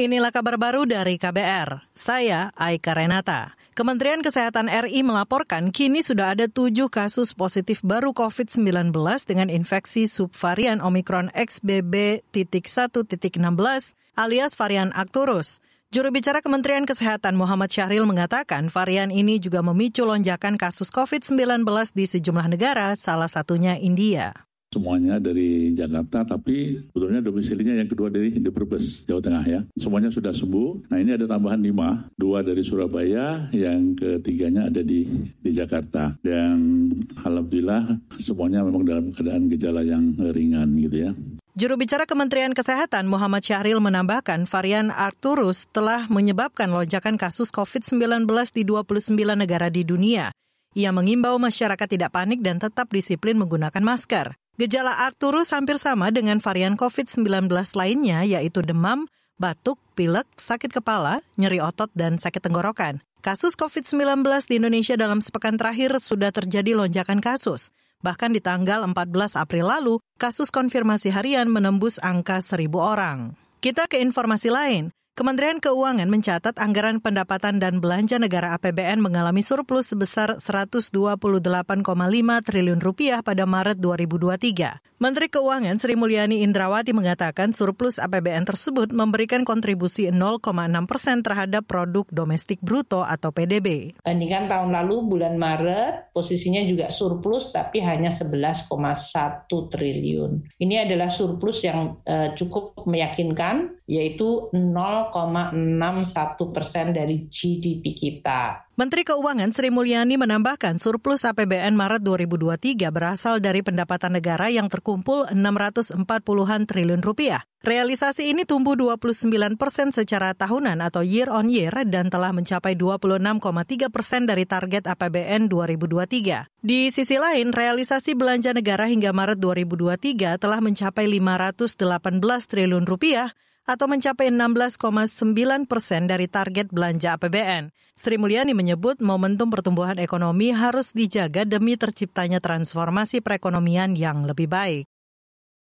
Inilah kabar baru dari KBR. Saya Aika Renata. Kementerian Kesehatan RI melaporkan kini sudah ada tujuh kasus positif baru COVID-19 dengan infeksi subvarian Omikron XBB.1.16 alias varian Arcturus. Juru bicara Kementerian Kesehatan Muhammad Syahril mengatakan varian ini juga memicu lonjakan kasus COVID-19 di sejumlah negara, salah satunya India semuanya dari Jakarta, tapi sebetulnya domisilinya yang kedua dari di Brebes, Jawa Tengah ya. Semuanya sudah sembuh. Nah ini ada tambahan lima, dua dari Surabaya, yang ketiganya ada di di Jakarta. Dan alhamdulillah semuanya memang dalam keadaan gejala yang ringan gitu ya. Juru bicara Kementerian Kesehatan Muhammad Syahril menambahkan varian Arcturus telah menyebabkan lonjakan kasus COVID-19 di 29 negara di dunia. Ia mengimbau masyarakat tidak panik dan tetap disiplin menggunakan masker. Gejala Arcturus hampir sama dengan varian COVID-19 lainnya, yaitu demam, batuk, pilek, sakit kepala, nyeri otot, dan sakit tenggorokan. Kasus COVID-19 di Indonesia dalam sepekan terakhir sudah terjadi lonjakan kasus. Bahkan di tanggal 14 April lalu, kasus konfirmasi harian menembus angka 1.000 orang. Kita ke informasi lain. Kementerian Keuangan mencatat anggaran pendapatan dan belanja negara APBN mengalami surplus sebesar 128,5 triliun rupiah pada Maret 2023. Menteri Keuangan Sri Mulyani Indrawati mengatakan surplus APBN tersebut memberikan kontribusi 0,6 persen terhadap produk domestik bruto atau PDB. Bandingkan tahun lalu bulan Maret posisinya juga surplus tapi hanya 11,1 triliun. Ini adalah surplus yang uh, cukup meyakinkan yaitu 0,61 persen dari GDP kita. Menteri Keuangan Sri Mulyani menambahkan surplus APBN Maret 2023 berasal dari pendapatan negara yang terkumpul 640-an triliun rupiah. Realisasi ini tumbuh 29 persen secara tahunan atau year on year dan telah mencapai 26,3 persen dari target APBN 2023. Di sisi lain, realisasi belanja negara hingga Maret 2023 telah mencapai 518 triliun rupiah atau mencapai 16,9 persen dari target belanja APBN. Sri Mulyani menyebut momentum pertumbuhan ekonomi harus dijaga demi terciptanya transformasi perekonomian yang lebih baik.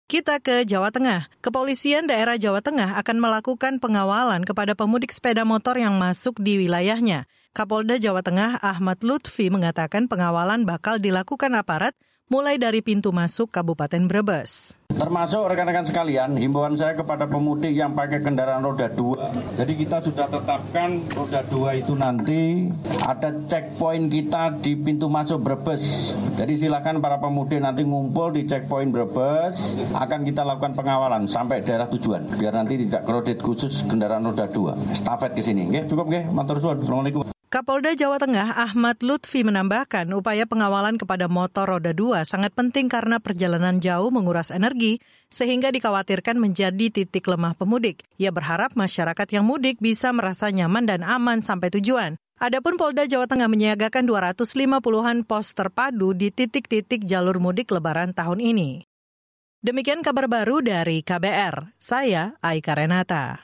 Kita ke Jawa Tengah. Kepolisian daerah Jawa Tengah akan melakukan pengawalan kepada pemudik sepeda motor yang masuk di wilayahnya. Kapolda Jawa Tengah Ahmad Lutfi mengatakan pengawalan bakal dilakukan aparat mulai dari pintu masuk Kabupaten Brebes. Termasuk rekan-rekan sekalian, himbauan saya kepada pemudik yang pakai kendaraan roda 2. Jadi kita sudah tetapkan roda 2 itu nanti ada checkpoint kita di pintu masuk Brebes. Jadi silakan para pemudik nanti ngumpul di checkpoint Brebes, akan kita lakukan pengawalan sampai daerah tujuan. Biar nanti tidak kredit khusus kendaraan roda 2. Stafet ke sini. Oke, cukup nggih, matur suwun. Assalamualaikum. Kapolda Jawa Tengah Ahmad Lutfi menambahkan upaya pengawalan kepada motor roda 2 sangat penting karena perjalanan jauh menguras energi sehingga dikhawatirkan menjadi titik lemah pemudik. Ia berharap masyarakat yang mudik bisa merasa nyaman dan aman sampai tujuan. Adapun Polda Jawa Tengah menyiagakan 250-an pos terpadu di titik-titik jalur mudik lebaran tahun ini. Demikian kabar baru dari KBR. Saya Aika Renata.